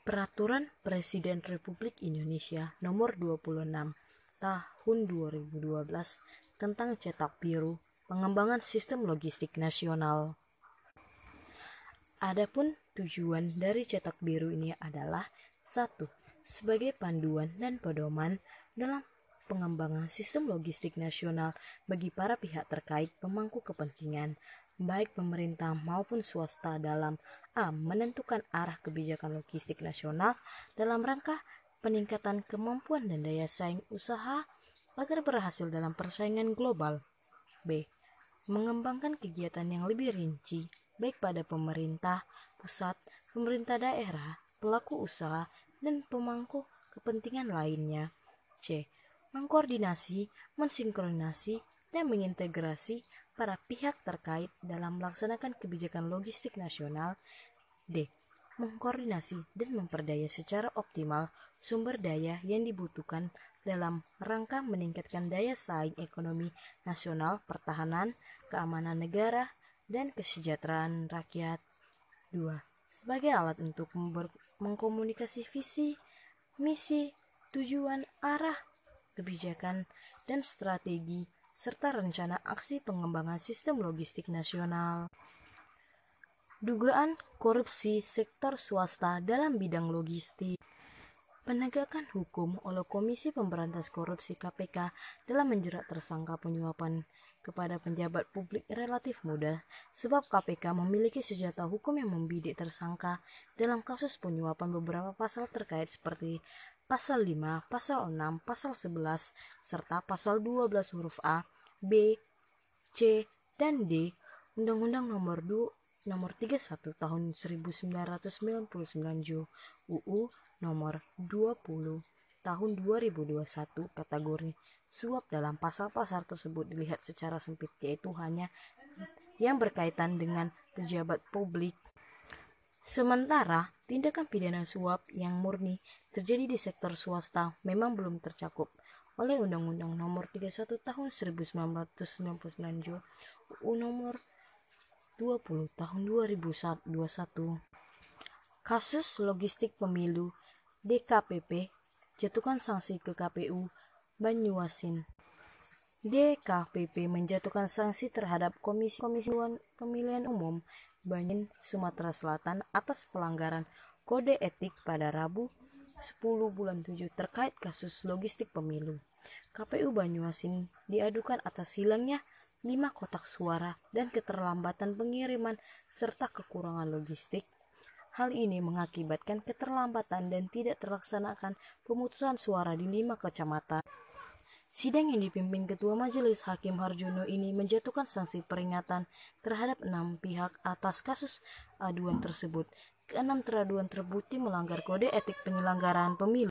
Peraturan Presiden Republik Indonesia Nomor 26 Tahun 2012 tentang Cetak Biru Pengembangan Sistem Logistik Nasional. Adapun tujuan dari Cetak Biru ini adalah satu sebagai panduan dan pedoman dalam pengembangan sistem logistik nasional bagi para pihak terkait pemangku kepentingan baik pemerintah maupun swasta dalam a. menentukan arah kebijakan logistik nasional dalam rangka peningkatan kemampuan dan daya saing usaha agar berhasil dalam persaingan global. b. mengembangkan kegiatan yang lebih rinci baik pada pemerintah pusat, pemerintah daerah, pelaku usaha, dan pemangku kepentingan lainnya. c. mengkoordinasi, mensinkronasi, dan mengintegrasi para pihak terkait dalam melaksanakan kebijakan logistik nasional. D. Mengkoordinasi dan memperdaya secara optimal sumber daya yang dibutuhkan dalam rangka meningkatkan daya saing ekonomi nasional, pertahanan, keamanan negara, dan kesejahteraan rakyat. 2. Sebagai alat untuk mengkomunikasi visi, misi, tujuan, arah, kebijakan, dan strategi serta rencana aksi pengembangan sistem logistik nasional. Dugaan korupsi sektor swasta dalam bidang logistik. Penegakan hukum oleh Komisi Pemberantas Korupsi KPK dalam menjerat tersangka penyuapan kepada penjabat publik relatif mudah sebab KPK memiliki senjata hukum yang membidik tersangka dalam kasus penyuapan beberapa pasal terkait seperti pasal 5, pasal 6, pasal 11, serta pasal 12 huruf A, B, C, dan D Undang-Undang Nomor 2 Nomor 31 Tahun 1999 Ju UU Nomor 20 Tahun 2021 kategori suap dalam pasal-pasal tersebut dilihat secara sempit yaitu hanya yang berkaitan dengan pejabat publik Sementara, tindakan pidana suap yang murni terjadi di sektor swasta memang belum tercakup oleh Undang-Undang Nomor 31 Tahun 1999 UU Nomor 20 Tahun 2021. Kasus logistik pemilu DKPP jatuhkan sanksi ke KPU Banyuasin. DKPP menjatuhkan sanksi terhadap Komisi Komisi Pemilihan Umum Banyin, Sumatera Selatan atas pelanggaran kode etik pada Rabu 10 bulan 7 terkait kasus logistik pemilu. KPU Banyuasin diadukan atas hilangnya 5 kotak suara dan keterlambatan pengiriman serta kekurangan logistik. Hal ini mengakibatkan keterlambatan dan tidak terlaksanakan pemutusan suara di lima kecamatan. Sidang yang dipimpin Ketua Majelis Hakim Harjono ini menjatuhkan sanksi peringatan terhadap enam pihak atas kasus aduan tersebut. Keenam teraduan terbukti melanggar kode etik penyelenggaraan pemilu.